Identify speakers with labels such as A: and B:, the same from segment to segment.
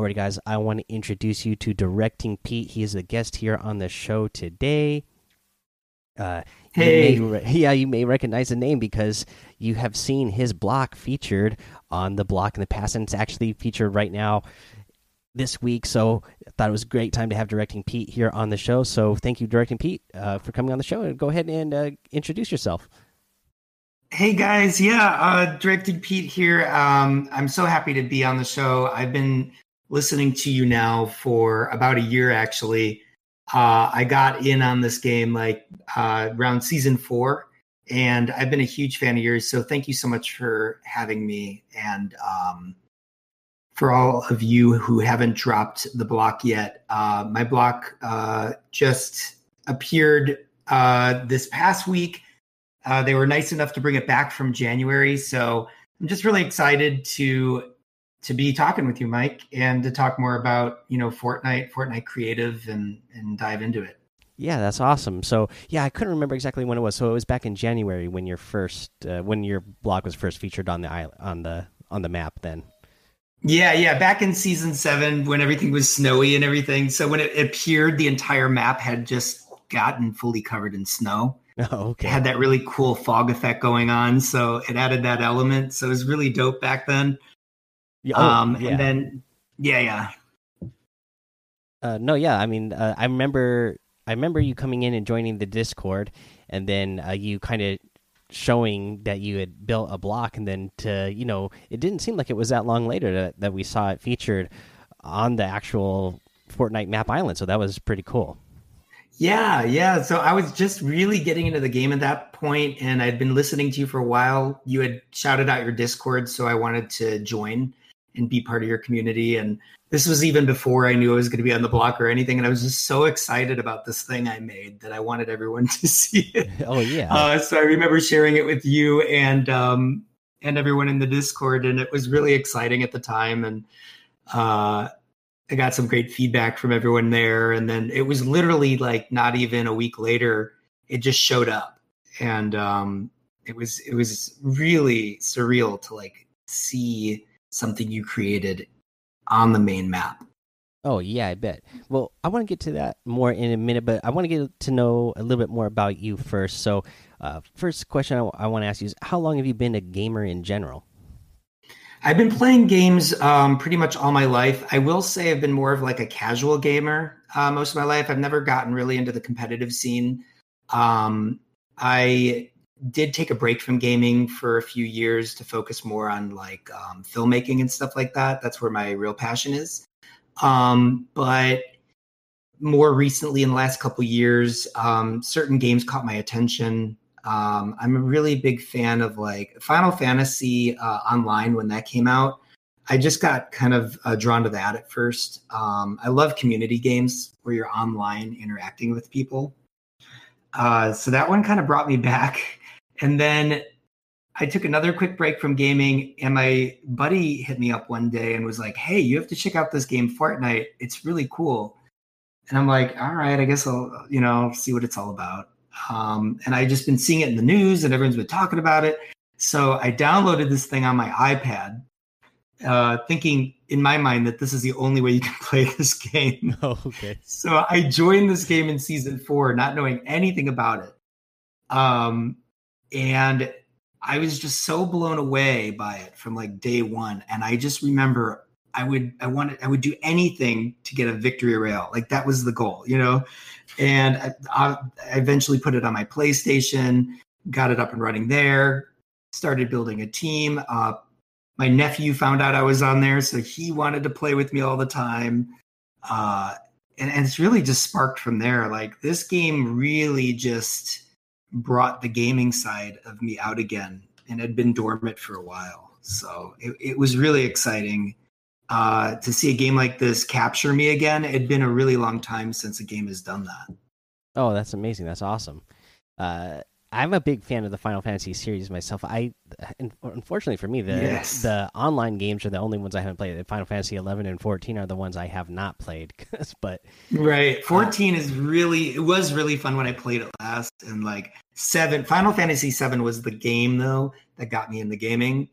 A: Alrighty, guys, I want to introduce you to Directing Pete. He is a guest here on the show today. Uh,
B: hey,
A: you may, yeah, you may recognize the name because you have seen his block featured on the block in the past, and it's actually featured right now this week. So I thought it was a great time to have Directing Pete here on the show. So thank you, Directing Pete, uh, for coming on the show. And go ahead and uh, introduce yourself.
B: Hey guys, yeah, uh, Directing Pete here. Um, I'm so happy to be on the show. I've been listening to you now for about a year, actually. Uh, I got in on this game like uh, around season four, and I've been a huge fan of yours. So thank you so much for having me. And um, for all of you who haven't dropped the block yet, uh, my block uh, just appeared uh, this past week. Uh, they were nice enough to bring it back from January, so I'm just really excited to to be talking with you, Mike, and to talk more about you know Fortnite, Fortnite Creative, and and dive into it.
A: Yeah, that's awesome. So yeah, I couldn't remember exactly when it was. So it was back in January when your first uh, when your block was first featured on the island, on the on the map. Then
B: yeah, yeah. Back in season seven, when everything was snowy and everything. So when it appeared, the entire map had just gotten fully covered in snow.
A: Oh, okay.
B: It had that really cool fog effect going on. So it added that element. So it was really dope back then.
A: Yeah, oh,
B: um,
A: yeah.
B: and then yeah, yeah.
A: Uh, no, yeah. I mean, uh, I remember I remember you coming in and joining the Discord, and then uh, you kind of showing that you had built a block and then to you know it didn't seem like it was that long later that, that we saw it featured on the actual fortnite map island so that was pretty cool
B: yeah yeah so i was just really getting into the game at that point and i'd been listening to you for a while you had shouted out your discord so i wanted to join and be part of your community and this was even before I knew I was going to be on the block or anything. And I was just so excited about this thing I made that I wanted everyone to see it.
A: Oh yeah.
B: Uh, so I remember sharing it with you and um, and everyone in the Discord, and it was really exciting at the time. And uh, I got some great feedback from everyone there. And then it was literally like not even a week later, it just showed up, and um, it was it was really surreal to like see something you created on the main map.
A: Oh yeah, I bet. Well, I want to get to that more in a minute, but I want to get to know a little bit more about you first. So, uh, first question I, I want to ask you is, how long have you been a gamer in general?
B: I've been playing games um, pretty much all my life. I will say I've been more of like a casual gamer uh, most of my life. I've never gotten really into the competitive scene. Um, I did take a break from gaming for a few years to focus more on like um, filmmaking and stuff like that. That's where my real passion is. Um, but more recently, in the last couple years, um, certain games caught my attention. Um, I'm a really big fan of like Final Fantasy uh, Online when that came out. I just got kind of uh, drawn to that at first. Um, I love community games where you're online interacting with people. Uh, so that one kind of brought me back. And then I took another quick break from gaming, and my buddy hit me up one day and was like, "Hey, you have to check out this game, Fortnite. It's really cool." And I'm like, "All right, I guess I'll, you know, see what it's all about." Um, and I just been seeing it in the news, and everyone's been talking about it. So I downloaded this thing on my iPad, uh, thinking in my mind that this is the only way you can play this game.
A: Oh, okay.
B: So I joined this game in season four, not knowing anything about it. Um, and I was just so blown away by it from like day one. And I just remember I would I wanted I would do anything to get a victory royale. Like that was the goal, you know. And I, I eventually put it on my PlayStation, got it up and running there. Started building a team. Uh, my nephew found out I was on there, so he wanted to play with me all the time. Uh, and, and it's really just sparked from there. Like this game really just brought the gaming side of me out again and had been dormant for a while. So it, it was really exciting uh, to see a game like this capture me again. It had been a really long time since a game has done that.
A: Oh, that's amazing. That's awesome. Uh, I'm a big fan of the Final Fantasy series myself. I, unfortunately for me, the
B: yes.
A: the online games are the only ones I haven't played. Final Fantasy 11 and 14 are the ones I have not played. but
B: right, 14 uh, is really it was really fun when I played it last, and like seven. Final Fantasy 7 was the game though that got me into gaming.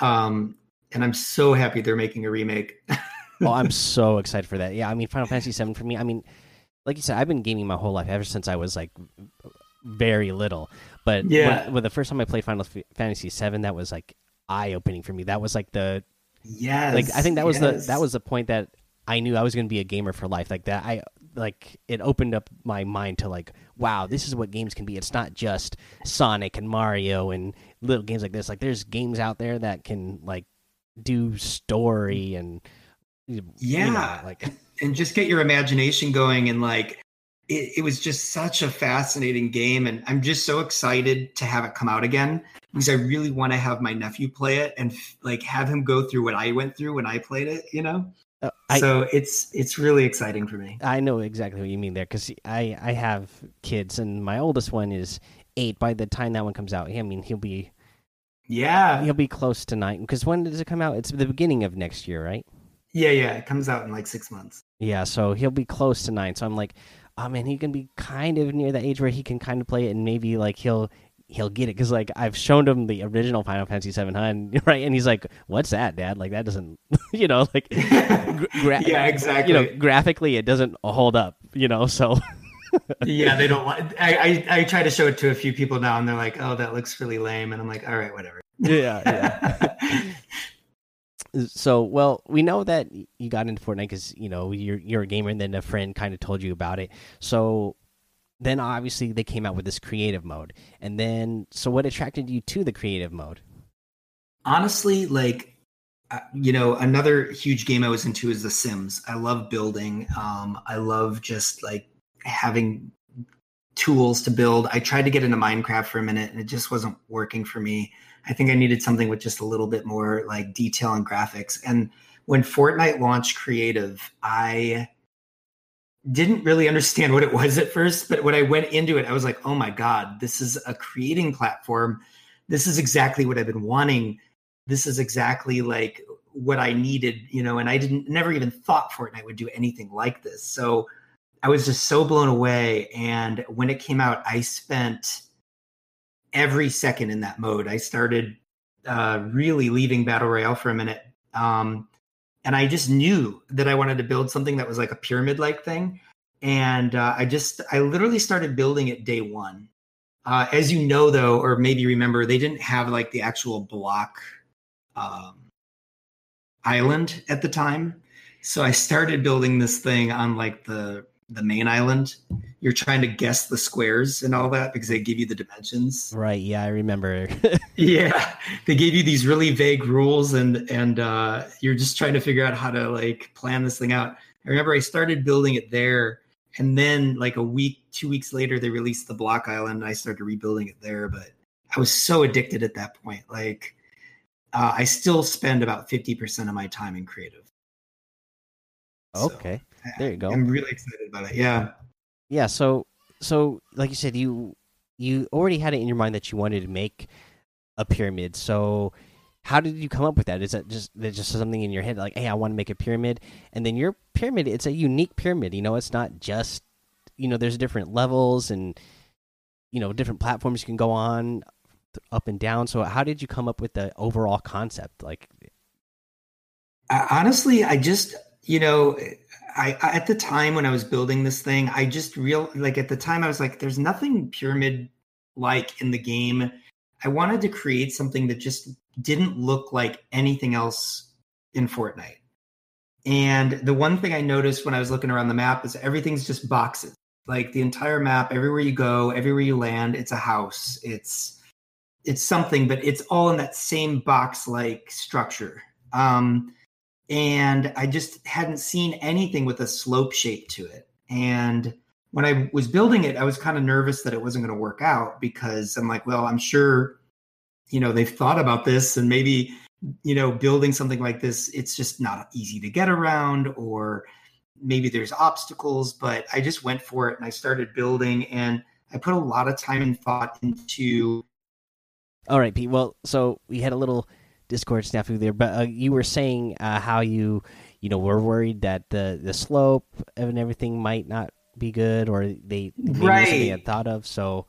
B: Um, and I'm so happy they're making a remake.
A: oh, I'm so excited for that. Yeah, I mean, Final Fantasy 7 for me. I mean, like you said, I've been gaming my whole life ever since I was like very little. But
B: Yeah.
A: when, when the first time I played Final Fantasy VII, that was like eye opening for me. That was like the
B: Yes.
A: like I think that was the that was the point that I knew I was going to be a gamer for life. Like that, I like it opened up my mind to like, wow, this is what games can be. It's not just Sonic and Mario and little games like this. Like there's games out there that can like do story and you know,
B: Yeah.
A: like
B: and just get your imagination going and like it, it was just such a fascinating game and i'm just so excited to have it come out again because i really want to have my nephew play it and like have him go through what i went through when i played it you know
A: uh, I
B: so it's it's really exciting for me
A: I know exactly what you mean there because I I have kids and my oldest one is eight. By the time that one comes out, I mean he'll be
B: yeah
A: he'll be close to nine. Because when does it come out? It's the beginning of next year, right?
B: yeah yeah it comes out in like six months
A: Yeah, so he'll be close to nine. So I'm like, oh man, he can be kind of near the age where he can kind of play it, and maybe like he'll he'll get it because like I've shown him the original Final Fantasy Seven Hundred, right? And he's like, "What's that, Dad? Like that doesn't, you know, like
B: yeah exactly
A: you know, graphically it doesn't hold up, you know." So
B: yeah they don't want I, I i try to show it to a few people now and they're like oh that looks really lame and i'm like all right whatever
A: yeah, yeah. So well we know that you got into fortnite because you know you're you're a gamer and then a friend kind of told you about it. So then obviously they came out with this creative mode. And then so what attracted you to the creative mode?
B: Honestly like uh, you know another huge game i was into is the sims. I love building. Um i love just like having tools to build. I tried to get into minecraft for a minute and it just wasn't working for me i think i needed something with just a little bit more like detail and graphics and when fortnite launched creative i didn't really understand what it was at first but when i went into it i was like oh my god this is a creating platform this is exactly what i've been wanting this is exactly like what I needed, you know, and I didn't never even thought Fortnite would do anything like this. So I was just so blown away. And when it came out, I spent every second in that mode. I started uh, really leaving Battle Royale for a minute. Um, and I just knew that I wanted to build something that was like a pyramid like thing. And uh, I just, I literally started building it day one. Uh, as you know, though, or maybe remember, they didn't have like the actual block um, island at the time. So I started building this thing on like the the main island. You're trying to guess the squares and all that because they give you the dimensions.
A: right yeah i remember
B: Yeah, they gave you these really vague rules, and and uh, you're just trying to figure out how to like plan this thing out. I remember I started building it there, and then like a week, two weeks later, they released the Block Island. And I started rebuilding it there, but I was so addicted at that point. Like, uh, I still spend about fifty percent of my time in creative. So,
A: okay there you go.
B: I'm really excited about it. Yeah.
A: yeah so so like you said you you already had it in your mind that you wanted to make a pyramid. So how did you come up with that? Is that just that just something in your head like hey i want to make a pyramid and then your pyramid it's a unique pyramid you know? It's not just you know there's different levels and you know different platforms you can go on up and down. So how did you come up with the overall concept? Like
B: honestly, I just, you know, I, I at the time when I was building this thing, I just real like at the time I was like, there's nothing pyramid like in the game. I wanted to create something that just didn't look like anything else in Fortnite. And the one thing I noticed when I was looking around the map is everything's just boxes. Like the entire map, everywhere you go, everywhere you land, it's a house. It's it's something, but it's all in that same box like structure. Um, and I just hadn't seen anything with a slope shape to it. And when I was building it, I was kind of nervous that it wasn't going to work out because I'm like, well, I'm sure, you know, they've thought about this and maybe, you know, building something like this, it's just not easy to get around or maybe there's obstacles, but I just went for it and I started building and I put a lot of time and thought into
A: all right pete well so we had a little discord snafu there but uh, you were saying uh, how you you know were worried that the the slope and everything might not be good or they
B: Right.
A: they had thought of so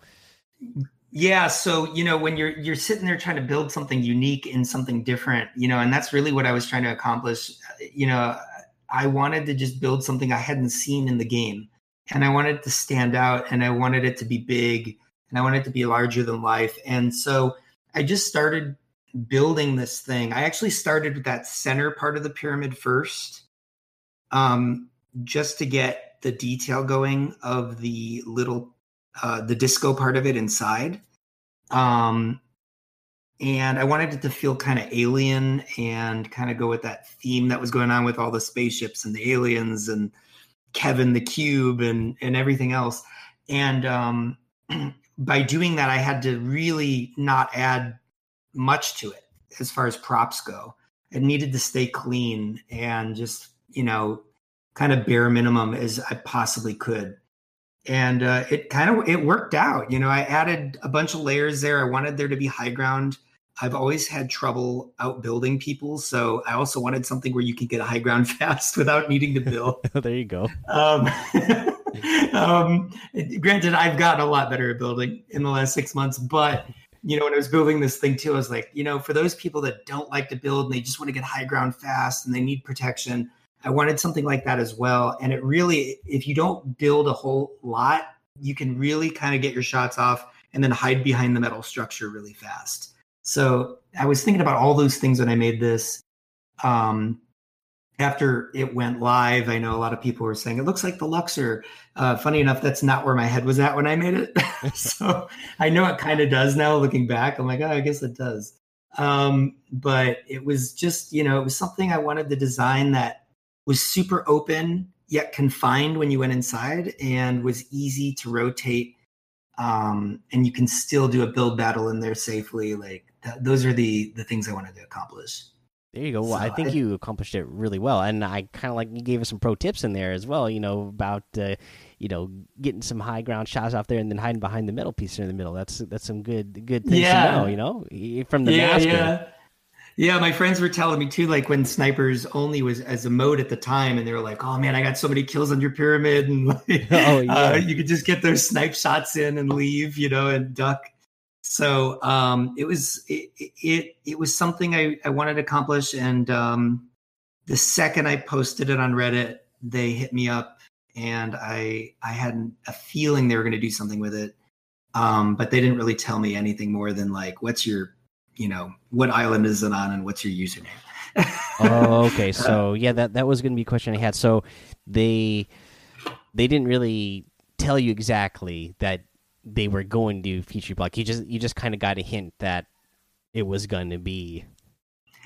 B: Yeah, so you know when you're you're sitting there trying to build something unique and something different, you know, and that's really what I was trying to accomplish. You know, I wanted to just build something I hadn't seen in the game. And I wanted it to stand out and I wanted it to be big and I wanted it to be larger than life. And so I just started building this thing. I actually started with that center part of the pyramid first, um, just to get the detail going of the little uh, the disco part of it inside. Um, and I wanted it to feel kind of alien and kind of go with that theme that was going on with all the spaceships and the aliens and Kevin the Cube and and everything else. And um, by doing that, I had to really not add much to it as far as props go. It needed to stay clean and just you know kind of bare minimum as I possibly could. And uh, it kind of it worked out. You know, I added a bunch of layers there. I wanted there to be high ground I've always had trouble outbuilding people, so I also wanted something where you can get a high ground fast without needing to build.
A: there you go.
B: Um, um, granted, I've gotten a lot better at building in the last six months, but you know, when I was building this thing too, I was like, you know, for those people that don't like to build and they just want to get high ground fast and they need protection, I wanted something like that as well. And it really, if you don't build a whole lot, you can really kind of get your shots off and then hide behind the metal structure really fast. So I was thinking about all those things when I made this. Um, after it went live, I know a lot of people were saying it looks like the Luxor. Uh, funny enough, that's not where my head was at when I made it. so I know it kind of does now. Looking back, I'm like, oh, I guess it does. Um, but it was just, you know, it was something I wanted to design that was super open yet confined when you went inside and was easy to rotate. Um, and you can still do a build battle in there safely. Like that, those are the the things I wanted to accomplish.
A: There you go. Well, so I think I, you accomplished it really well, and I kind of like you gave us some pro tips in there as well. You know about uh, you know getting some high ground shots off there, and then hiding behind the metal piece in the middle. That's that's some good good things yeah. to know. You know from the
B: yeah,
A: master.
B: Yeah. Yeah, my friends were telling me too, like when snipers only was as a mode at the time, and they were like, "Oh man, I got so many kills on your pyramid, and like, oh, yeah. uh, you could just get those snipe shots in and leave, you know, and duck." So um, it was it, it, it was something I, I wanted to accomplish, and um, the second I posted it on Reddit, they hit me up, and I I had a feeling they were going to do something with it, um, but they didn't really tell me anything more than like, "What's your, you know, what island is it on, and what's your username?"
A: oh, okay. So yeah, that that was going to be a question I had. So they they didn't really tell you exactly that they were going to feature block. You just you just kind of got a hint that it was going to be.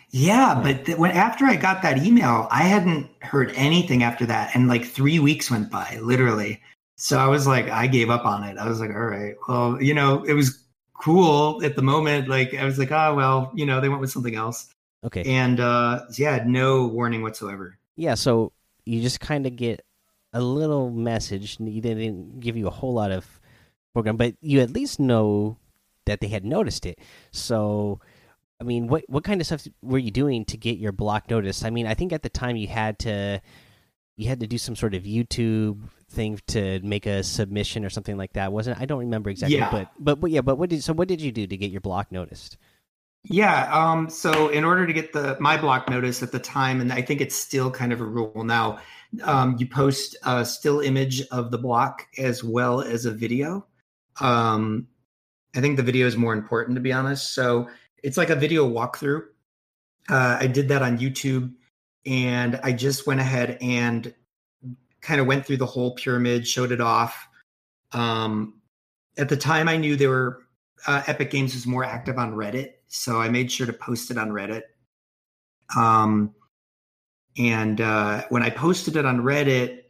B: Yeah, but th- when after I got that email, I hadn't heard anything after that, and like three weeks went by, literally. So I was like, I gave up on it. I was like, all right, well, you know, it was cool at the moment. Like I was like, oh well, you know, they went with something else.
A: Okay.
B: And uh yeah, no warning whatsoever.
A: Yeah, so you just kind of get a little message. They didn't give you a whole lot of program, but you at least know that they had noticed it. So, I mean, what what kind of stuff were you doing to get your block noticed? I mean, I think at the time you had to you had to do some sort of YouTube thing to make a submission or something like that, wasn't it? I don't remember exactly, yeah. but but but yeah, but what did so what did you do to get your block noticed?
B: Yeah, um, so in order to get the my block notice at the time, and I think it's still kind of a rule now, um, you post a still image of the block as well as a video. Um, I think the video is more important to be honest. So it's like a video walkthrough. Uh, I did that on YouTube, and I just went ahead and kind of went through the whole pyramid, showed it off. Um, at the time, I knew they were uh, Epic Games was more active on Reddit, so I made sure to post it on Reddit. Um, and uh, when I posted it on Reddit,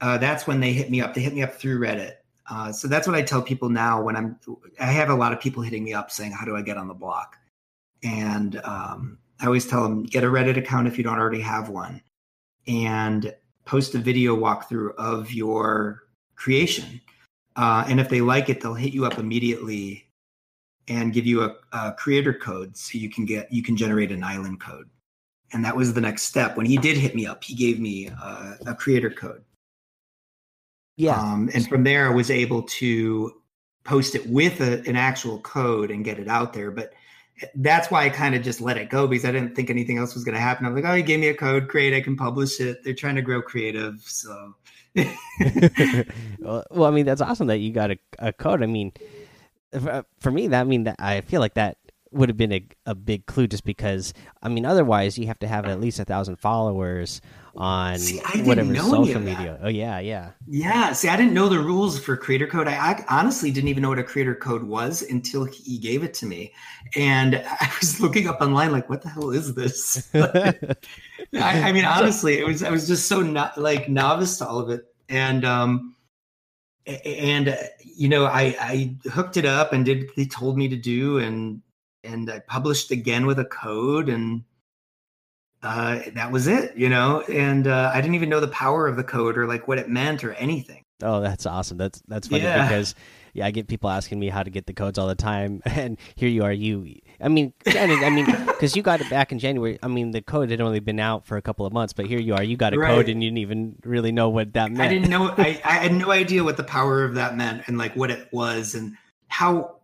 B: uh, that's when they hit me up. They hit me up through Reddit, uh, so that's what I tell people now when I'm. I have a lot of people hitting me up saying, "How do I get on the block?" And um, I always tell them, get a Reddit account if you don't already have one, and post a video walkthrough of your creation. Uh, and if they like it, they'll hit you up immediately and give you a, a creator code so you can get you can generate an island code. And that was the next step. When he did hit me up, he gave me a, a creator code
A: yeah.
B: Um, and from there, I was able to post it with a, an actual code and get it out there. But that's why I kind of just let it go because I didn't think anything else was going to happen. I was like, oh, he gave me a code, great, I can publish it. They're trying to grow creative, so.
A: well, I mean, that's awesome that you got a, a code. I mean, for, for me, that I mean that I feel like that would have been a, a big clue just because I mean otherwise you have to have at least a thousand followers on see, whatever social media. Oh yeah, yeah.
B: Yeah. See, I didn't know the rules for creator code. I, I, honestly didn't even know what a creator code was until he gave it to me. And I was looking up online like, what the hell is this? I, I, mean, honestly, it was I was just so not like novice to all of it. And um and uh, you know, I I hooked it up and did they told me to do and and I published again with a code and uh, that was it, you know. And uh, I didn't even know the power of the code or like what it meant or anything.
A: Oh, that's awesome. That's that's funny yeah. because yeah, I get people asking me how to get the codes all the time, and here you are. You, I mean, I mean, because you got it back in January. I mean, the code had only been out for a couple of months, but here you are. You got a right. code, and you didn't even really know what that meant.
B: I didn't know. I, I had no idea what the power of that meant, and like what it was, and how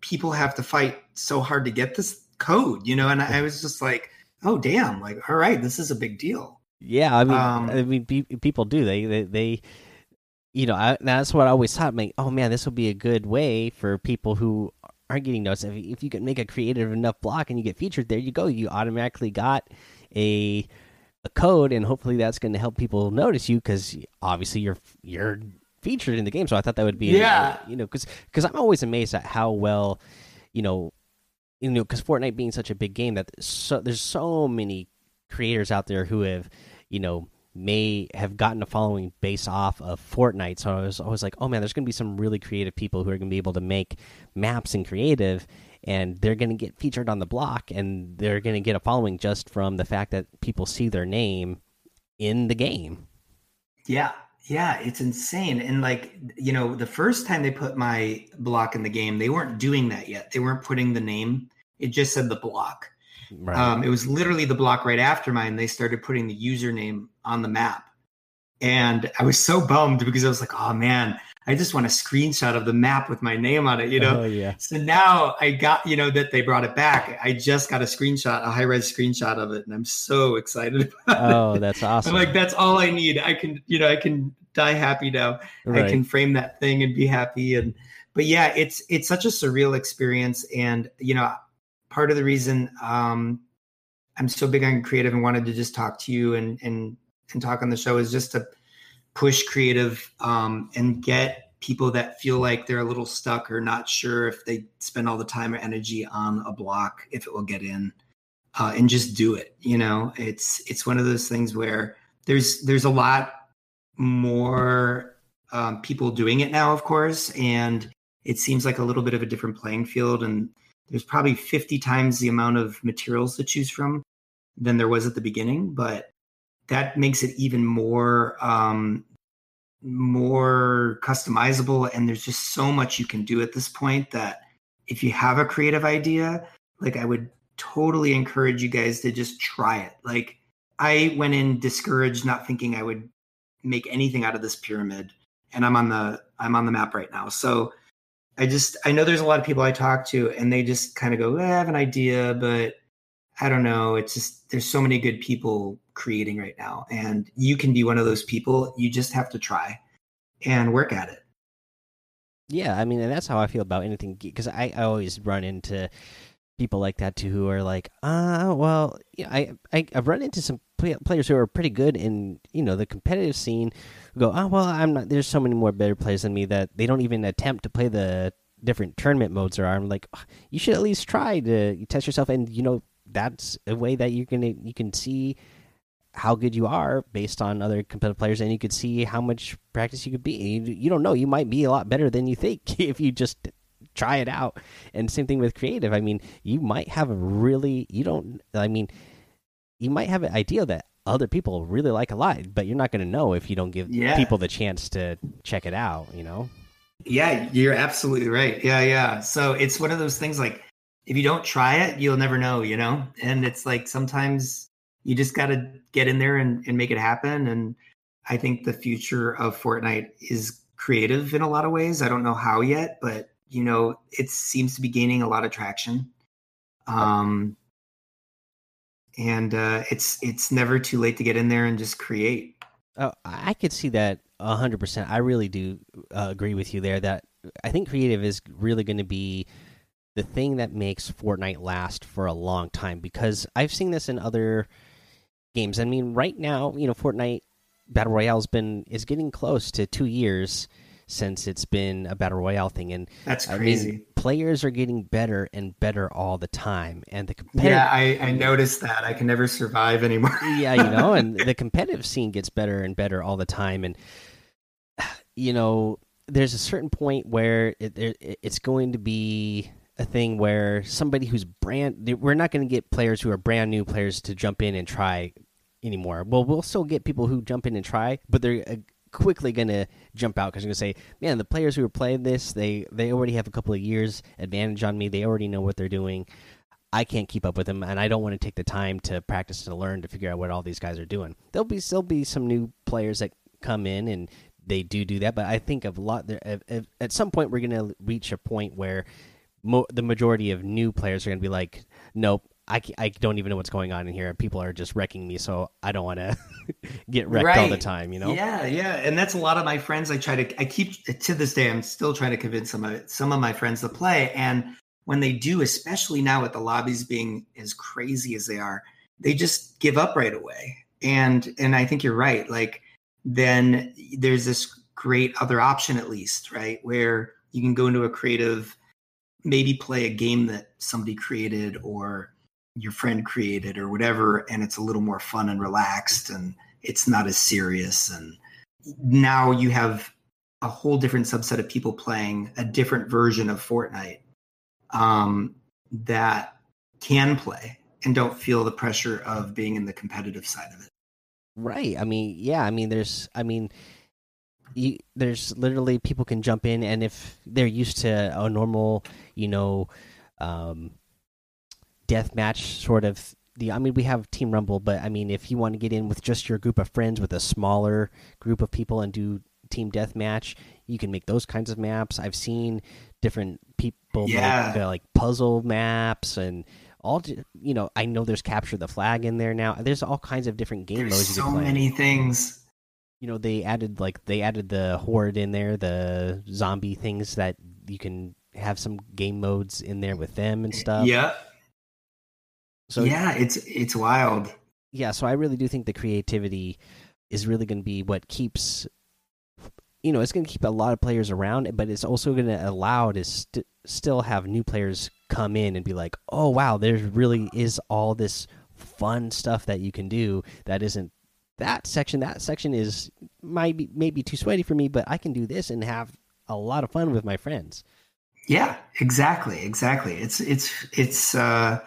B: people have to fight so hard to get this code, you know. And I was just like oh damn like all right this is a big deal
A: yeah i mean um, i mean people do they they, they you know I, that's what i always thought like oh man this will be a good way for people who aren't getting noticed if, if you can make a creative enough block and you get featured there you go you automatically got a a code and hopefully that's going to help people notice you because obviously you're you're featured in the game so i thought that would be
B: yeah
A: uh, you know because because i'm always amazed at how well you know you know, because Fortnite being such a big game, that so, there's so many creators out there who have, you know, may have gotten a following based off of Fortnite. So I was always like, oh man, there's going to be some really creative people who are going to be able to make maps and creative, and they're going to get featured on the block, and they're going to get a following just from the fact that people see their name in the game.
B: Yeah, yeah, it's insane. And like, you know, the first time they put my block in the game, they weren't doing that yet. They weren't putting the name. It just said the block. Right. Um, it was literally the block right after mine. They started putting the username on the map. And I was so bummed because I was like, oh man, I just want a screenshot of the map with my name on it, you know?
A: Oh, yeah.
B: So now I got, you know, that they brought it back. I just got a screenshot, a high res screenshot of it, and I'm so excited
A: Oh, that's awesome.
B: I'm like, that's all I need. I can, you know, I can die happy now. Right. I can frame that thing and be happy. And but yeah, it's it's such a surreal experience. And you know, part of the reason um I'm so big on creative and wanted to just talk to you and and and talk on the show is just to push creative um, and get people that feel like they're a little stuck or not sure if they spend all the time or energy on a block if it will get in uh, and just do it you know? It's it's one of those things where there's there's a lot more um, people doing it now of course and it seems like a little bit of a different playing field and there's probably 50 times the amount of materials to choose from than there was at the beginning but that makes it even more um, more customizable and there's just so much you can do at this point that if you have a creative idea like i would totally encourage you guys to just try it. Like i went in discouraged not thinking i would make anything out of this pyramid and i'm on the i'm on the map right now. So i just i know there's a lot of people i talk to and they just kind of go eh, i have an idea but i don't know it's just there's so many good people creating right now. And you can be one of those people. You just have to try and work at it.
A: Yeah, I mean, and that's how I feel about anything because I, I always run into people like that too who are like, uh, well, yeah, I, I I've run into some players who are pretty good in you know the competitive scene. Who go, oh well, I'm not. There's so many more better players than me that they don't even attempt to play the different tournament modes there are. I'm like, you should at least try to test yourself, and you know that's a way that you're gonna you can see how good you are based on other competitive players, and you could see how much practice you could be. You, you don't know; you might be a lot better than you think if you just try it out. And same thing with creative. I mean, you might have a really you don't. I mean, you might have an idea that other people really like a lot, but you're not going to know if you don't give yeah. people the chance to check it out. You know?
B: Yeah, you're absolutely right. Yeah, yeah. So it's one of those things like if you don't try it, you'll never know. You know, and it's like sometimes you just got to get in there and, and make it happen. And I think the future of Fortnite is creative in a lot of ways. I don't know how yet, but you know, it seems to be gaining a lot of traction. Um, and uh, it's it's never too late to get in there and just create.
A: Oh, I could see that hundred percent. I really do uh, agree with you there. That I think creative is really going to be the thing that makes Fortnite last for a long time because I've seen this in other games. I mean, right now, you know, Fortnite Battle Royale's been is getting close to two years since it's been a battle royale thing, and
B: that's crazy.
A: I mean, players are getting better and better all the time, and the competitive
B: yeah, I, I noticed that I can never survive anymore.
A: yeah, you know, and the competitive scene gets better and better all the time, and you know, there's a certain point where it, it, it's going to be a thing where somebody who's brand we're not going to get players who are brand new players to jump in and try anymore. Well, we'll still get people who jump in and try, but they're uh, quickly going to jump out because they're going to say, "Man, the players who are playing this, they they already have a couple of years advantage on me. They already know what they're doing. I can't keep up with them, and I don't want to take the time to practice and learn to figure out what all these guys are doing. There'll be still be some new players that come in and they do do that. But I think of a lot there. At some point, we're going to reach a point where mo the majority of new players are going to be like, "Nope, I, I don't even know what's going on in here. People are just wrecking me, so I don't want to get wrecked right. all the time. You know?
B: Yeah, yeah. And that's a lot of my friends. I try to. I keep to this day. I'm still trying to convince some of some of my friends to play. And when they do, especially now with the lobbies being as crazy as they are, they just give up right away. And and I think you're right. Like then there's this great other option at least, right? Where you can go into a creative, maybe play a game that somebody created or your friend created or whatever, and it's a little more fun and relaxed and it's not as serious. And now you have a whole different subset of people playing a different version of Fortnite um, that can play and don't feel the pressure of being in the competitive side of it.
A: Right. I mean, yeah. I mean, there's. I mean, you, there's literally people can jump in, and if they're used to a normal, you know, um, death match sort of the. I mean, we have Team Rumble, but I mean, if you want to get in with just your group of friends with a smaller group of people and do team death match, you can make those kinds of maps. I've seen different people yeah. make uh, like puzzle maps and all you know i know there's capture the flag in there now there's all kinds of different game
B: there's
A: modes
B: so many things
A: you know they added like they added the horde in there the zombie things that you can have some game modes in there with them and stuff
B: yeah so yeah it's it's wild
A: yeah so i really do think the creativity is really going to be what keeps you know it's going to keep a lot of players around but it's also going to allow to st still have new players come in and be like, "Oh wow, there really is all this fun stuff that you can do that isn't that section. That section is might be maybe too sweaty for me, but I can do this and have a lot of fun with my friends."
B: Yeah, exactly, exactly. It's it's it's uh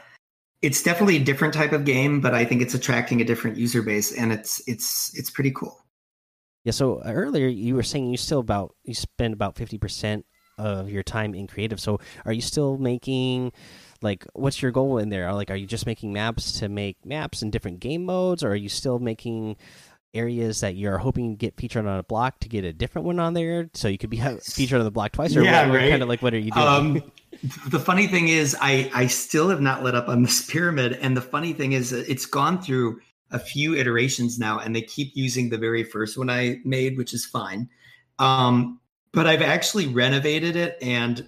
B: it's definitely a different type of game, but I think it's attracting a different user base and it's it's it's pretty cool.
A: Yeah, so uh, earlier you were saying you still about you spend about 50% of your time in creative. So, are you still making like what's your goal in there? Like, are you just making maps to make maps in different game modes, or are you still making areas that you're hoping to get featured on a block to get a different one on there, so you could be featured on the block twice? Or
B: yeah, what, right.
A: kind of like what are you doing? Um,
B: the funny thing is, I I still have not let up on this pyramid, and the funny thing is, it's gone through a few iterations now, and they keep using the very first one I made, which is fine. Um, but I've actually renovated it and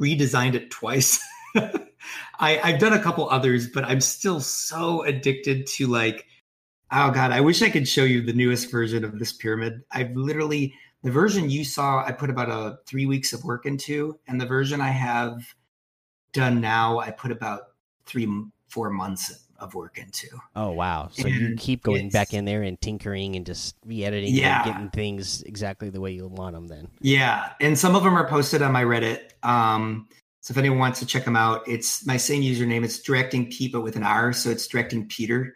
B: redesigned it twice. I, I've done a couple others, but I'm still so addicted to like, oh god, I wish I could show you the newest version of this pyramid. I've literally the version you saw, I put about a three weeks of work into, and the version I have done now, I put about three four months of work into.
A: Oh wow! So and you keep going back in there and tinkering and just re-editing yeah. and getting things exactly the way you want them. Then
B: yeah, and some of them are posted on my Reddit. Um, so if anyone wants to check them out, it's my same username. It's directing Pete, but with an R, so it's directing Peter.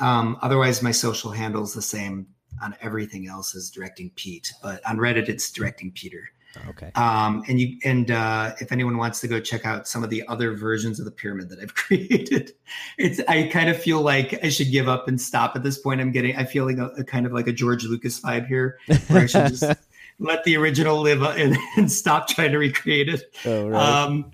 B: Um, otherwise, my social handle is the same on everything else as directing Pete, but on Reddit it's directing Peter.
A: Okay.
B: Um, and you and uh, if anyone wants to go check out some of the other versions of the pyramid that I've created, it's I kind of feel like I should give up and stop at this point. I'm getting I feel like a, a kind of like a George Lucas vibe here, where I should just let the original live and, and, stop trying to recreate it. Oh, right. Um,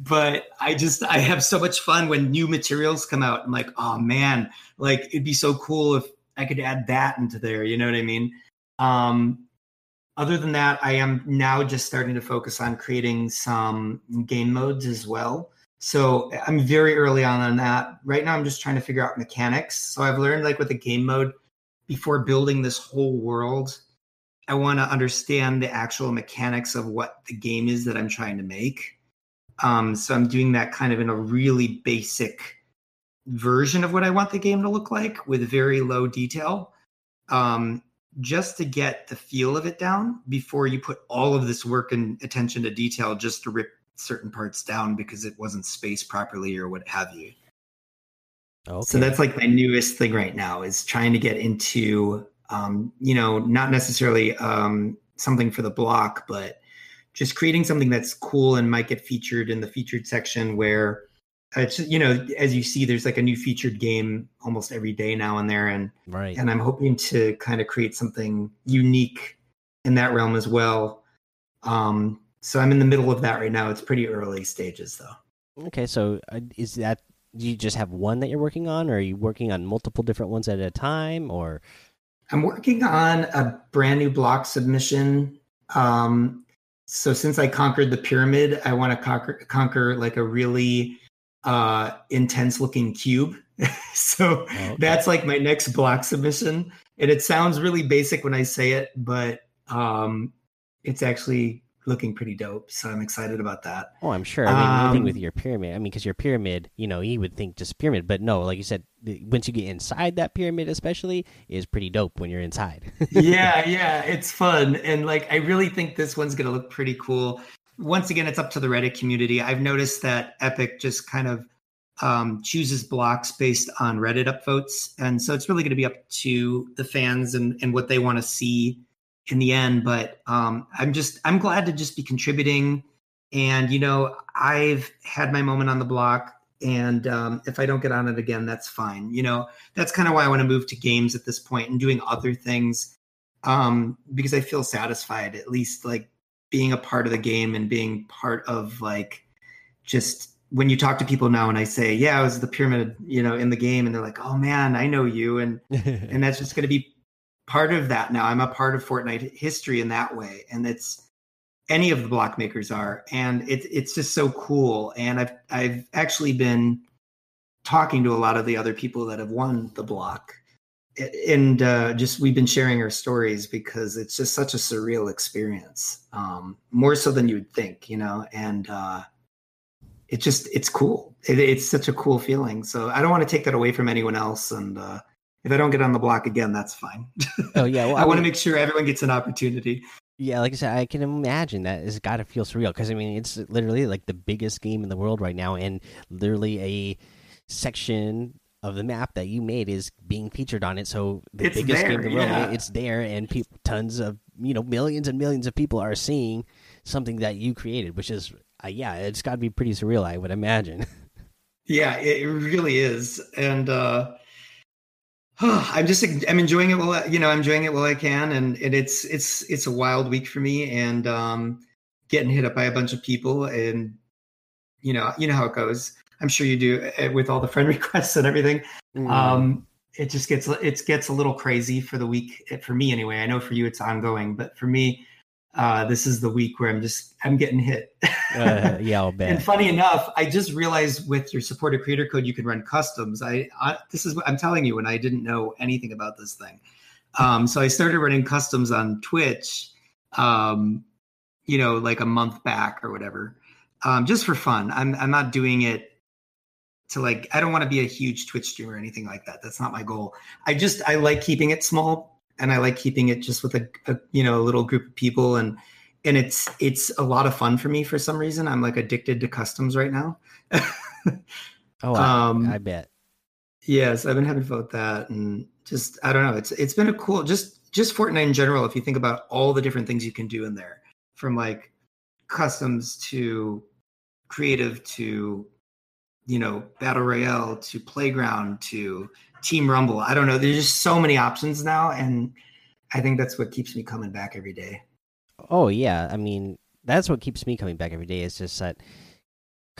B: but I just I have so much fun when new materials come out. I'm like, oh man, like it'd be so cool if I could add that into there. You know what I mean? Um, other than that, I am now just starting to focus on creating some game modes as well. So I'm very early on on that. Right now, I'm just trying to figure out mechanics. So I've learned like with a game mode, before building this whole world, I want to understand the actual mechanics of what the game is that I'm trying to make. Um, so I'm doing that kind of in a really basic version of what I want the game to look like with very low detail. Um, just to get the feel of it down before you put all of this work and attention to detail just to rip certain parts down because it wasn't spaced properly or what have you. Okay. So that's like my newest thing right now is trying to get into, um, you know, not necessarily um, something for the block, but just creating something that's cool and might get featured in the featured section where it's you know as you see there's like a new featured game almost every day now and there. And
A: right.
B: and i'm hoping to kind of create something unique in that realm as well. Um so i'm in the middle of that right now. It's pretty early stages though.
A: Okay. So uh, is that do you just have one that you're working on or are you working on multiple different ones at a time or?
B: I'm working on a brand new block submission um so since i conquered the pyramid i want to conquer conquer like a really uh, intense looking cube. so oh, okay. that's like my next block submission. And it sounds really basic when I say it, but um, it's actually looking pretty dope. So I'm excited about that.
A: Oh, I'm sure. I mean, um, with your pyramid. I mean, because your pyramid, you know, you would think just pyramid, but no, like you said, once you get inside that pyramid, especially, is pretty dope when you're inside.
B: yeah, yeah, it's fun, and like I really think this one's gonna look pretty cool once again, it's up to the Reddit community. I've noticed that Epic just kind of um, chooses blocks based on Reddit upvotes, and so it's really going to be up to the fans and, and what they want to see in the end. But um, I'm just I'm glad to just be contributing, and you know I've had my moment on the block, and um, if I don't get on it again, that's fine. You know that's kind of why I want to move to games at this point and doing other things um, because I feel satisfied at least like being a part of the game and being part of like just when you talk to people now and I say, yeah, I was the pyramid, you know, in the game, and they're like, oh man, I know you, and and that's just going to be part of that now. I'm a part of Fortnite history in that way, and it's any of the block makers are, and it's it's just so cool. And I've I've actually been talking to a lot of the other people that have won the block and uh, just we've been sharing our stories because it's just such a surreal experience, um, more so than you would think, you know. And uh, it just it's cool. It, it's such a cool feeling. So I don't want to take that away from anyone else. And uh, if I don't get on the block again, that's fine.
A: Oh yeah,
B: well, I, I want to make sure everyone gets an opportunity.
A: Yeah, like I said, I can imagine that it's got to feel surreal because I mean it's literally like the biggest game in the world right now, and literally a section of the map that you made is being featured on it. So the
B: it's
A: biggest
B: there,
A: game in the world,
B: yeah.
A: it's there, and people, tons of you know, millions and millions of people are seeing something that you created, which is uh, yeah, it's got to be pretty surreal, I would imagine.
B: Yeah, it really is, and uh, I'm just I'm enjoying it while you know I'm enjoying it while I can, and, and it's it's it's a wild week for me, and um, getting hit up by a bunch of people, and you know you know how it goes I'm sure you do eh, with all the friend requests and everything. Mm. Um, it just gets it gets a little crazy for the week eh, for me anyway. I know for you it's ongoing, but for me, uh, this is the week where I'm just I'm getting hit.
A: uh, yeah, I'll bet.
B: And funny enough, I just realized with your supported creator code you can run customs. I, I this is what I'm telling you when I didn't know anything about this thing. Um, so I started running customs on Twitch, um, you know, like a month back or whatever, um, just for fun. I'm I'm not doing it to like i don't want to be a huge twitch streamer or anything like that that's not my goal i just i like keeping it small and i like keeping it just with a, a you know a little group of people and and it's it's a lot of fun for me for some reason. I'm like addicted to customs right now.
A: Oh um, I, I bet.
B: yes i've been having fun with that and just i don't know it's it's been a cool just just fortnite in general if you think about all the different things you can do in there from like customs to creative to you know battle royale to playground to team rumble i don't know there's just so many options now and i think that's what keeps me coming back every day
A: oh yeah i mean that's what keeps me coming back every day is just that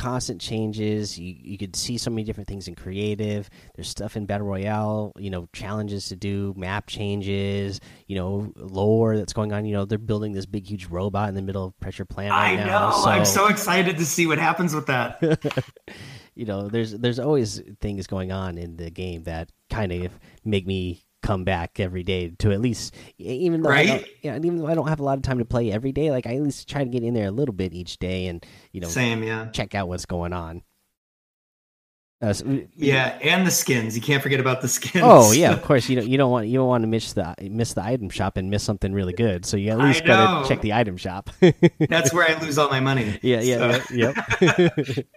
A: constant changes. You you could see so many different things in creative. There's stuff in battle royale, you know, challenges to do, map changes, you know, lore that's going on. You know, they're building this big huge robot in the middle of Pressure Plant. Right
B: I
A: now,
B: know.
A: so,
B: I'm so excited to see what happens with that.
A: you know, there's there's always things going on in the game that kind of make me come back every day to at least even though
B: right?
A: I don't, yeah, even though I don't have a lot of time to play every day, like I at least try to get in there a little bit each day and you know
B: Same, yeah.
A: check out what's going on. Uh, so,
B: Yeah, and the skins. You can't forget about the skins.
A: Oh yeah, of course. You don't you don't want you don't want to miss the miss the item shop and miss something really good. So you at least gotta check the item shop.
B: That's where I lose all my money.
A: yeah, yeah,
B: So-
A: yeah,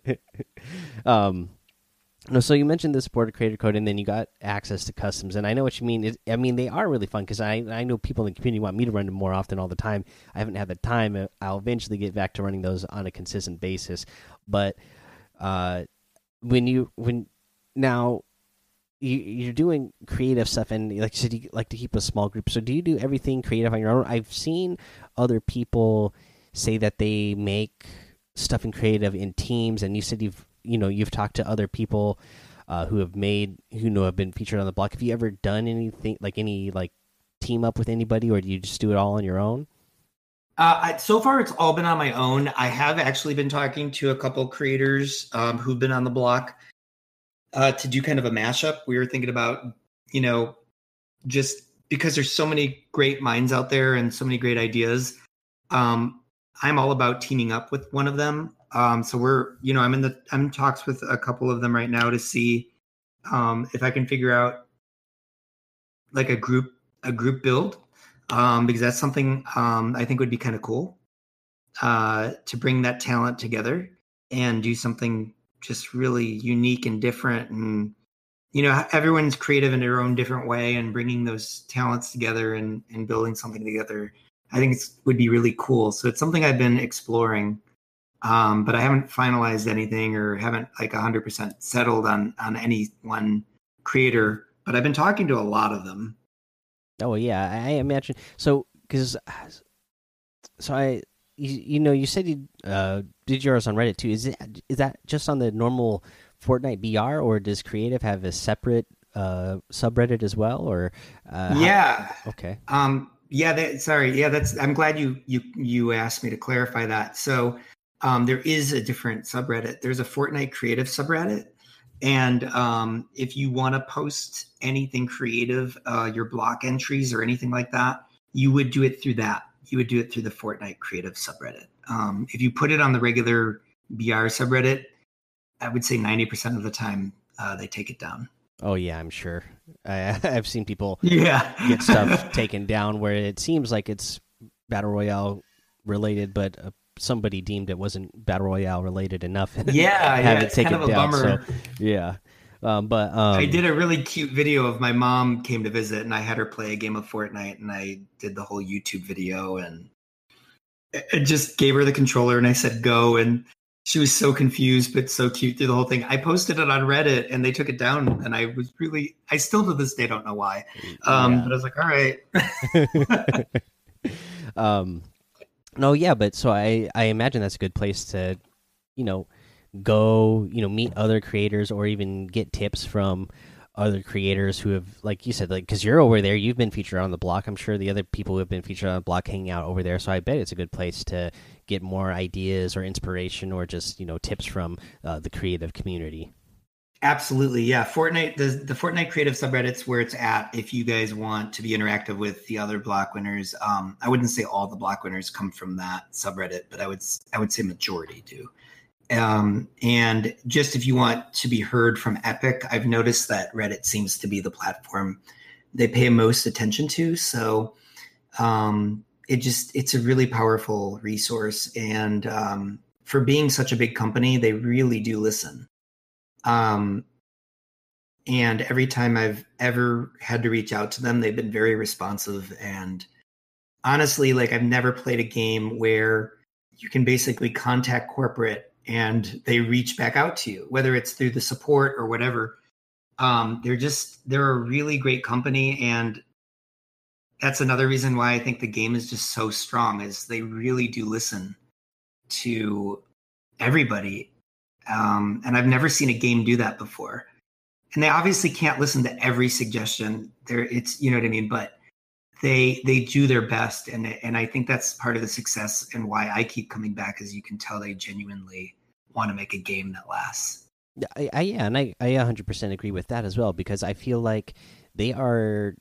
A: yep. um, no, so you mentioned the supported creator code, and then you got access to customs, and I know what you mean. It, I mean, they are really fun because I I know people in the community want me to run them more often all the time. I haven't had the time. I'll eventually get back to running those on a consistent basis, but uh, when you when now you, you're doing creative stuff and like you said you like to keep a small group so do you do everything creative on your own i've seen other people say that they make stuff in creative in teams and you said you've you know you've talked to other people uh, who have made who know have been featured on the block have you ever done anything like any like team up with anybody or do you just do it all on your own
B: Uh, I, so far, it's all been on my own. I have actually been talking to a couple creators um, who've been on the block uh, to do kind of a mashup. We were thinking about, you know, just because there's so many great minds out there and so many great ideas. Um, I'm all about teaming up with one of them. Um, so we're, you know, I'm in the I'm in talks with a couple of them right now to see um, if I can figure out like a group a group build um, because that's something um, I think would be kind of cool uh, to bring that talent together and do something just really unique and different. And you know, everyone's creative in their own different way, and bringing those talents together and and building something together, I think it would be really cool. So it's something I've been exploring. Um, but I haven't finalized anything or haven't like 100% settled on on any one creator. But I've been talking to a lot of them.
A: Oh yeah, I imagine so because so I you, you know you said you uh, did yours on Reddit too. Is it is that just on the normal Fortnite BR or does Creative have a separate uh, subreddit as well? Or uh, how-
B: yeah,
A: okay,
B: Um, yeah, that, sorry. Yeah, that's. I'm glad you you you asked me to clarify that. So, um, there is a different subreddit. There's a Fortnite creative subreddit, and um, if you want to post anything creative, uh, your block entries or anything like that, you would do it through that. You would do it through the Fortnite creative subreddit. Um, if you put it on the regular BR subreddit, I would say 90% of the time uh, they take it down.
A: oh yeah, I'm sure. I, I've seen people
B: Yeah,
A: get stuff taken down where it seems like it's battle royale related, but uh, somebody deemed it wasn't battle royale related enough. and
B: Yeah,
A: have
B: yeah,
A: it taken
B: kind of a
A: down.
B: bummer.
A: So yeah, um, but um,
B: I did a really cute video of my mom came to visit and I had her play a game of Fortnite and I did the whole YouTube video and I I just gave her the controller and I said go and she was so confused but so cute through the whole thing. I posted it on Reddit and they took it down and I was really I still to this day don't know why. Um
A: yeah.
B: but I was like, all right.
A: um no yeah but so i i imagine that's a good place to you know go you know meet other creators or even get tips from other creators who have like you said like because you're over there you've been featured on the block. I'm sure the other people who have been featured on the block hanging out over there. So i bet it's a good place to get more ideas or inspiration or just you know tips from uh, the creative community
B: Absolutely, yeah. Fortnite, the the Fortnite creative subreddits where it's at. If you guys want to be interactive with the other block winners, um, I wouldn't say all the block winners come from that subreddit, but I would I would say majority do. Um, and just if you want to be heard from Epic, I've noticed that Reddit seems to be the platform they pay most attention to. So um, it just it's a really powerful resource, and um, for being such a big company, they really do listen. Um, and every time I've ever had to reach out to them, they've been very responsive. And honestly, like I've never played a game where you can basically contact corporate and they reach back out to you, whether it's through the support or whatever. Um, they're just they're a really great company, and that's another reason why I think the game is just so strong. Is they really do listen to everybody um, and I've never seen a game do that before. And they obviously can't listen to every suggestion. There, it's you know what I mean, but they they do their best, and and I think that's part of the success and why I keep coming back. As you can tell, they genuinely want to make a game that lasts.
A: I, I yeah, and I I 100% agree with that as well because I feel like they are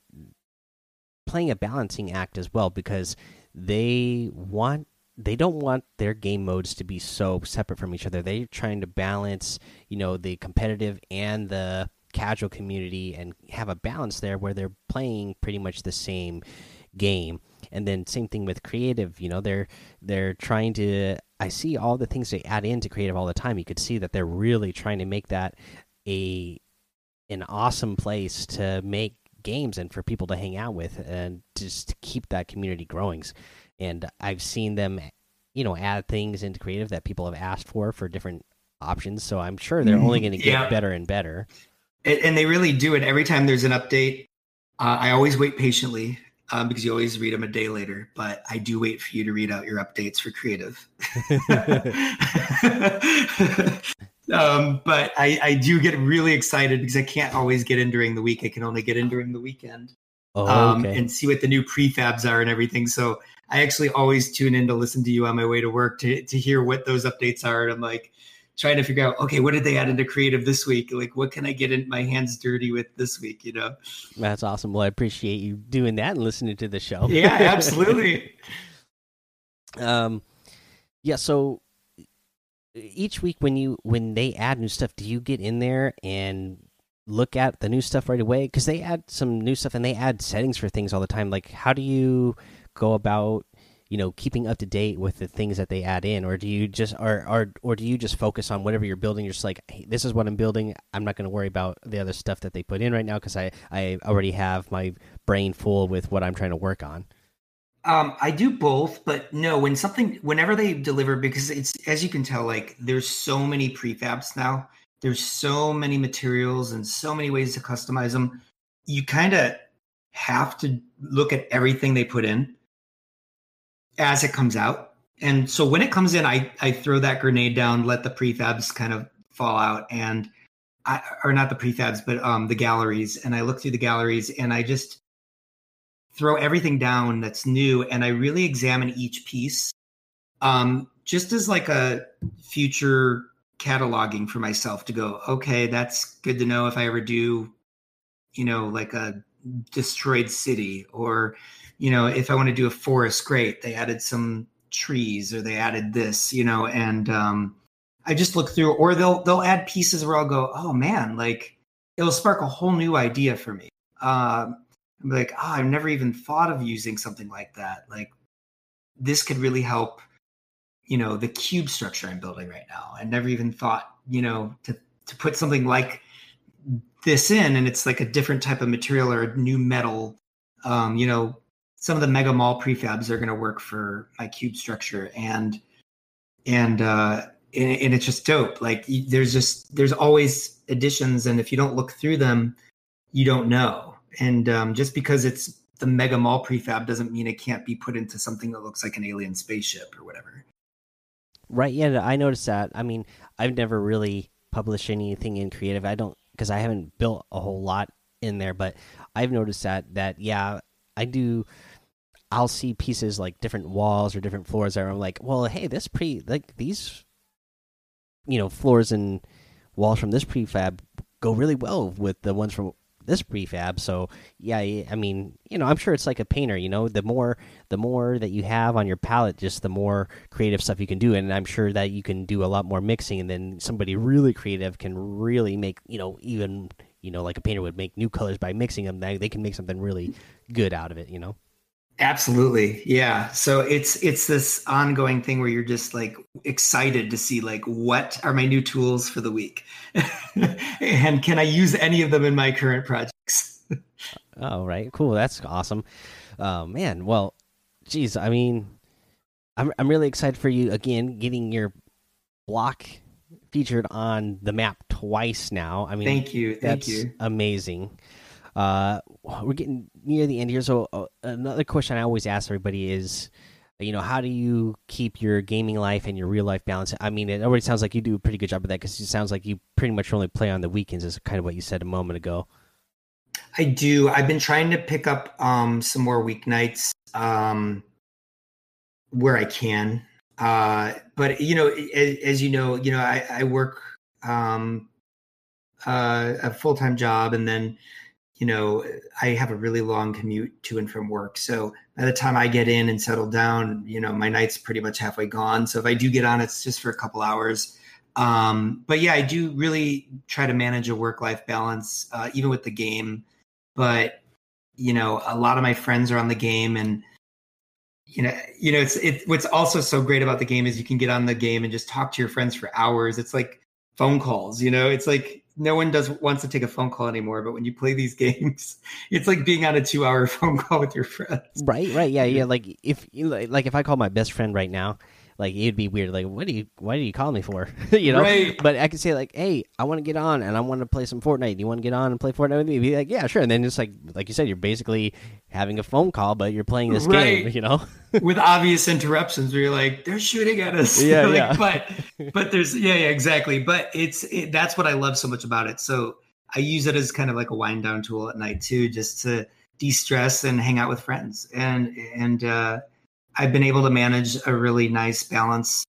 A: playing a balancing act as well because they want they don't want their game modes to be so separate from each other. They're trying to balance, you know, the competitive and the casual community and have a balance there where they're playing pretty much the same game. And then same thing with creative, you know, they're they're trying to I see all the things they add into creative all the time. You could see that they're really trying to make that a an awesome place to make games and for people to hang out with and just to keep that community growing and I've seen them, you know, add things into creative that people have asked for for different options. So I'm sure they're only mm-hmm. going to get yeah. better and better.
B: And, and, they really do it every time there's an update. Uh, I always wait patiently um, because you always read them a day later. But I do wait for you to read out your updates for creative. um, but I, I do get really excited because I can't always get in during the week. I can only get in during the weekend. Oh, um, and see what the new prefabs are and everything. So I actually always tune in to listen to you on my way to work to to hear what those updates are. And I'm like trying to figure out, okay, what did they add into creative this week? Like, what can I get in my hands dirty with this week? You know,
A: that's awesome. Well, I appreciate you doing that and listening to the show.
B: Yeah, absolutely.
A: um, yeah. So each week when you when they add new stuff, do you get in there and look at the new stuff right away because they add some new stuff and they add settings for things all the time like how do you go about you know keeping up to date with the things that they add in? Or do you just or or, or do you just focus on whatever you're building? You're just like hey, this is what i'm building. I'm not going to worry about the other stuff that they put in right now because i i already have my brain full with what i'm trying to work on.
B: Um, I do both, but no, when something, whenever they deliver, because it's, as you can tell, like there's so many prefabs now. There's so many materials and so many ways to customize them. You kind of have to look at everything they put in as it comes out. And so when it comes in, I, I throw that grenade down, let the prefabs kind of fall out and I, or not the prefabs, but um, the galleries. And I look through the galleries and I just throw everything down that's new. And I really examine each piece um, just as like a future cataloging for myself to go, okay, that's good to know if I ever do, you know, like a destroyed city or, you know, if I want to do a forest, great. They added some trees or they added this, you know, and um I just look through or they'll they'll add pieces where I'll go, oh man, like it'll spark a whole new idea for me. Um I'm like, oh, I've never even thought of using something like that. Like this could really help you know the cube structure i'm building right now i never even thought you know to to put something like this in and it's like a different type of material or a new metal um, you know some of the mega mall prefabs are going to work for my cube structure and and uh and, and it's just dope like there's just there's always additions and if you don't look through them you don't know and um, just because it's the mega mall prefab doesn't mean it can't be put into something that looks like an alien spaceship or whatever
A: Right. Yeah, I noticed that. I mean, I've never really published anything in creative. I don't because I haven't built a whole lot in there, but I've noticed that that yeah, I do. I'll see pieces like different walls or different floors that I'm like, well, hey, this pre like these, you know, floors and walls from this prefab go really well with the ones from this prefab. So yeah, I mean, you know, I'm sure it's like a painter. You know, the more the more that you have on your palette, just the more creative stuff you can do. And I'm sure that you can do a lot more mixing, and then somebody really creative can really make you know even you know like a painter would make new colors by mixing them. They, they can make something really good out of it. You know.
B: Absolutely. Yeah. So it's it's this ongoing thing where you're just like excited to see like what are my new tools for the week? and can I use any of them in my current projects?
A: oh, right. Cool. That's awesome. Uh, man, well, geez, I mean I'm I'm really excited for you again getting your block featured on the map twice now. I mean,
B: thank you. Thank
A: you. Amazing. Uh, we're getting near the end here, so uh, another question I always ask everybody is, you know, how do you keep your gaming life and your real life balance? I mean, it already sounds like you do a pretty good job of that because it sounds like you pretty much only play on the weekends, is kind of what you said a moment ago.
B: I do. I've been trying to pick up um, some more weeknights um, where I can. Uh, but you know, as, as, you know, you know, I, I work um, uh, a full time job, and then you know, I have a really long commute to and from work. So by the time I get in and settle down, you know, my night's pretty much halfway gone. So if I do get on, it's just for a couple hours. Um, but yeah, I do really try to manage a work life balance, uh, even with the game. But you know, a lot of my friends are on the game, and you know, you know, it's it. What's also so great about the game is you can get on the game and just talk to your friends for hours. It's like phone calls. You know, it's like no one does wants to take a phone call anymore. But when you play these games, it's like being on a two hour phone call with your friends.
A: Right, right, yeah, yeah. Like if like if I call my best friend right now, like it'd be weird. Like, what do you? Why do you call me for? you know. Right. But I could say like, hey, I want to get on and I want to play some Fortnite. Do you want to get on and play Fortnite with me? Be like, yeah, sure. And then just like like you said, you're basically having a phone call, but you're playing this right. game. You know,
B: with obvious interruptions where you're like, they're shooting at us.
A: Yeah,
B: like,
A: yeah.
B: But but there's yeah, yeah, exactly. But it's it, that's what I love so much about it. So I use it as kind of like a wind down tool at night too, just to de stress and hang out with friends and and. uh I've been able to manage a really nice balance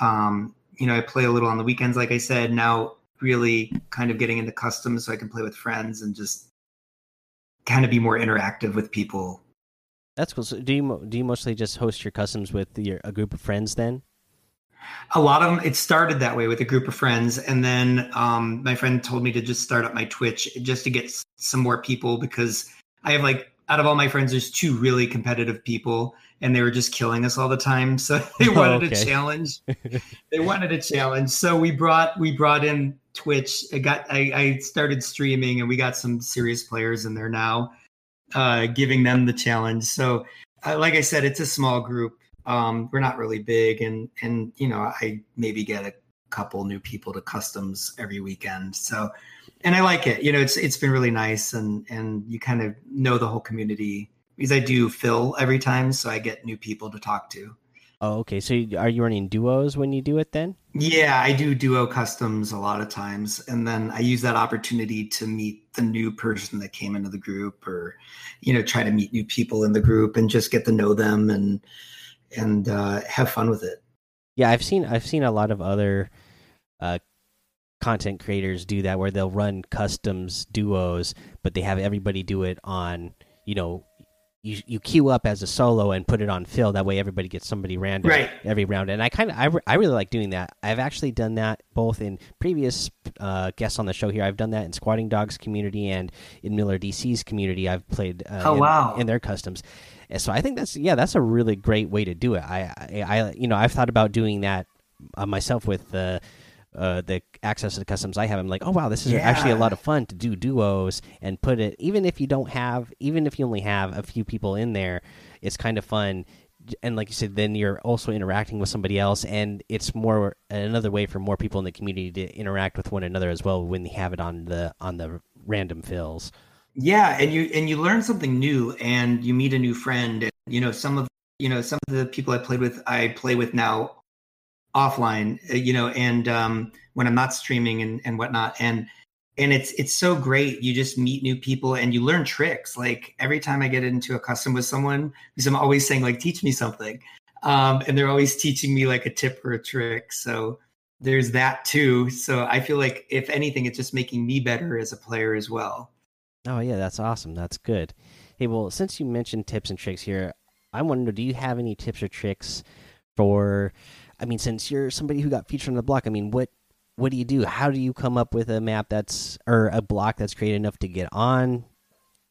B: um, you know, I play a little on the weekends, like I said. Now, really kind of getting into customs so I can play with friends and just kind of be more interactive with people.
A: That's cool. So, do you do you mostly just host your customs with your a group of friends then?
B: A lot of them. It started that way with a group of friends, and then um, my friend told me to just start up my Twitch just to get some more people because I have like out of all my friends, there's two really competitive people, and they were just killing us all the time. So they wanted oh, okay. a challenge. they wanted a challenge. So we brought we brought in Twitch. I got I, I started streaming, and we got some serious players in there now, uh, giving them the challenge. So, uh, like I said, it's a small group. Um, we're not really big, and and you know I maybe get a couple new people to customs every weekend. So, and I like it. You know, it's it's been really nice, and and you kind of know the whole community because I do fill every time, so I get new people to talk to.
A: Oh, okay. So are you running duos when you do it then?
B: Yeah, I do duo customs a lot of times, and then I use that opportunity to meet the new person that came into the group, or you know, try to meet new people in the group and just get to know them and and uh, have fun with it.
A: Yeah, I've seen I've seen a lot of other uh, content creators do that, where they'll run customs duos, but they have everybody do it on you know you you queue up as a solo and put it on fill. That way, everybody gets somebody random
B: right.
A: every round. And I kind of I, re I really like doing that. I've actually done that both in previous uh, guests on the show here. I've done that in Squatting Dogs community and in Miller DC's community. I've played uh,
B: oh
A: in,
B: wow
A: in their customs. And so I think that's yeah that's a really great way to do it. I I, I you know I've thought about doing that uh, myself with the. Uh, uh, the access to the customs I have, I'm like, oh wow, this is yeah. actually a lot of fun to do duos and put it. Even if you don't have, even if you only have a few people in there, it's kind of fun. And like you said, then you're also interacting with somebody else, and it's more another way for more people in the community to interact with one another as well when they have it on the on the random fills.
B: Yeah, and you and you learn something new, and you meet a new friend. And, you know, some of you know some of the people I played with, I play with now offline, uh, you know, and um, when I'm not streaming and, and whatnot. And and it's it's so great. You just meet new people and you learn tricks. Like every time I get into a custom with someone, because I'm always saying like, teach me something, um, and they're always teaching me like a tip or a trick. So there's that too. So I feel like if anything, it's just making me better as a player as well.
A: Oh yeah, that's awesome. That's good. Hey, well, since you mentioned tips and tricks here, I wonder, do you have any tips or tricks for I mean, since you're somebody who got featured on the block, I mean, what what do you do? How do you come up with a map that's or a block that's created enough to get on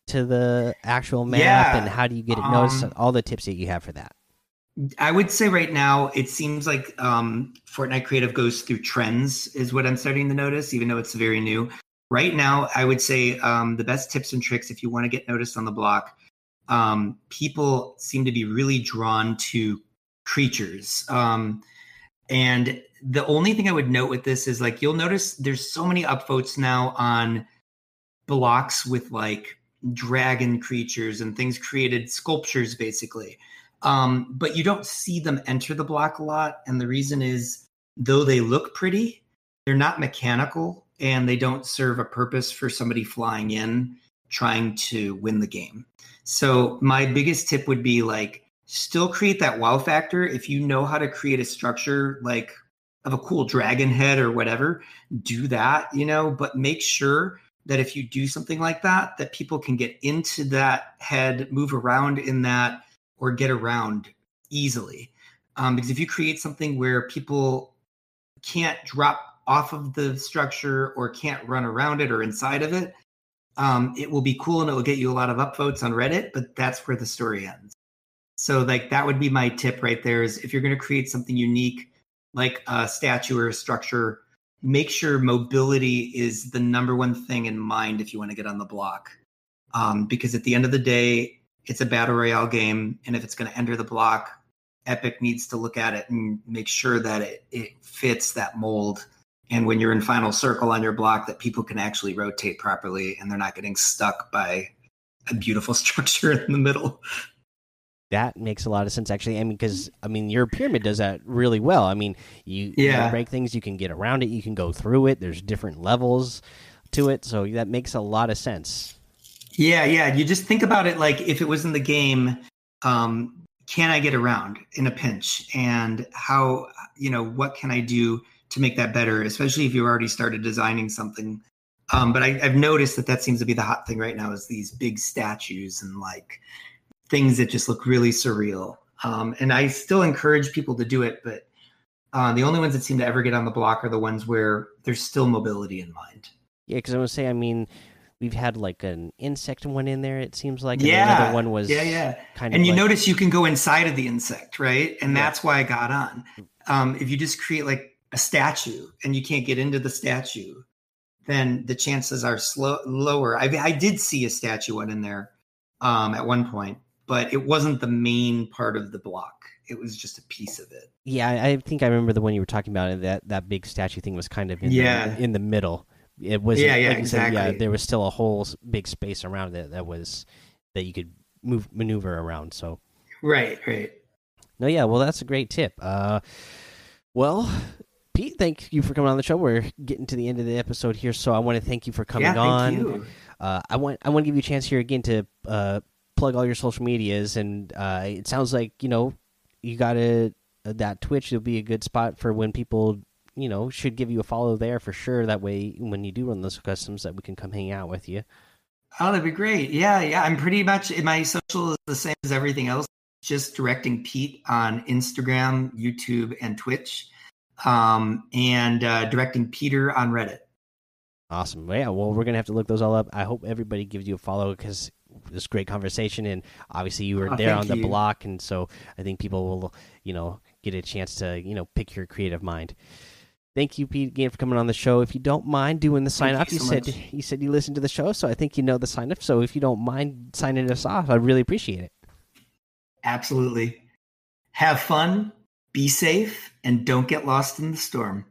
A: to the actual map, yeah. and how do you get it noticed? Um, all the tips that you have for that.
B: I would say right now it seems like um, Fortnite Creative goes through trends, is what I'm starting to notice, even though it's very new. Right now, I would say um, the best tips and tricks if you want to get noticed on the block. Um, people seem to be really drawn to creatures. Um, and the only thing I would note with this is like you'll notice there's so many upvotes now on blocks with like dragon creatures and things created sculptures basically. Um, but you don't see them enter the block a lot. And the reason is, though they look pretty, they're not mechanical and they don't serve a purpose for somebody flying in trying to win the game. So, my biggest tip would be like, still create that wow factor. If you know how to create a structure like of a cool dragon head or whatever, do that, you know, but make sure that if you do something like that, that people can get into that head, move around in that, or get around easily. Um, because if you create something where people can't drop off of the structure or can't run around it or inside of it, um, it will be cool and it will get you a lot of upvotes on Reddit, but that's where the story ends. So, like, that would be my tip right there is if you're going to create something unique, like a statue or a structure, make sure mobility is the number one thing in mind if you want to get on the block. Um, because at the end of the day, it's a battle royale game, and if it's going to enter the block, Epic needs to look at it and make sure that it, it fits that mold. And when you're in final circle on your block, that people can actually rotate properly and they're not getting stuck by a beautiful structure in the middle
A: that makes a lot of sense actually. I mean, because I mean, your pyramid does that really well. I mean, you, yeah. you break things, you can get around it, you can go through it. There's different levels to it, so that makes a lot of sense.
B: Yeah, yeah. You just think about it like if it was in the game, um, can I get around in a pinch, and how you know what can I do to make that better, especially if you already started designing something. Um, but I, I've noticed that that seems to be the hot thing right now is these big statues and like things that just look really surreal. Um, and I still encourage people to do it, but uh, the only ones that seem to ever get on the block are the ones where there's still mobility in mind.
A: Yeah, because I would say, I mean, we've had like an insect one in there. It seems like
B: yeah,
A: another one was
B: yeah, yeah. Kind of. and you like... notice you can go inside of the insect, right? And yeah. that's why I got on. Um, if you just create like a statue and you can't get into the statue, then the chances are slow lower. I, I did see a statue one in there um, at one point, but it wasn't the main part of the block. It was just a piece of it.
A: Yeah, I think I remember the one you were talking about. That that big statue thing was kind of in yeah. the, in the middle. It was
B: yeah, yeah, like exactly. Said, yeah,
A: there was still a whole big space around it that was that you could move maneuver around. So
B: right, right.
A: No, yeah, well, that's a great tip. Uh, well, Pete, thank you for coming on the show. We're getting to the end of the episode here, so I want to thank you for coming
B: yeah,
A: on. Uh, I want I want to give you a chance here again to uh, plug all your social medias, and uh, it sounds like you know you got a that Twitch will be a good spot for when people you know should give you a follow there for sure. That way, when you do run those customs, that we can come hang out with you.
B: Oh, that'd be great. Yeah, yeah. I'm pretty much my social is the same as everything else. Just directing Pete on Instagram, YouTube, and Twitch, um, and uh, directing Peter on Reddit.
A: Awesome. Yeah. Well, we're gonna have to look those all up. I hope everybody gives you a follow because this great conversation, and obviously you were oh, there on the you. block, and so I think people will, you know, get a chance to, you know, pick your creative mind. Thank you, Pete, again for coming on the show. If you don't mind doing the sign off, you, so you said you said you listened to the show, so I think you know the sign up. So if you don't mind signing us off, I'd really appreciate it.
B: Absolutely. Have fun, be safe, and don't get lost in the storm.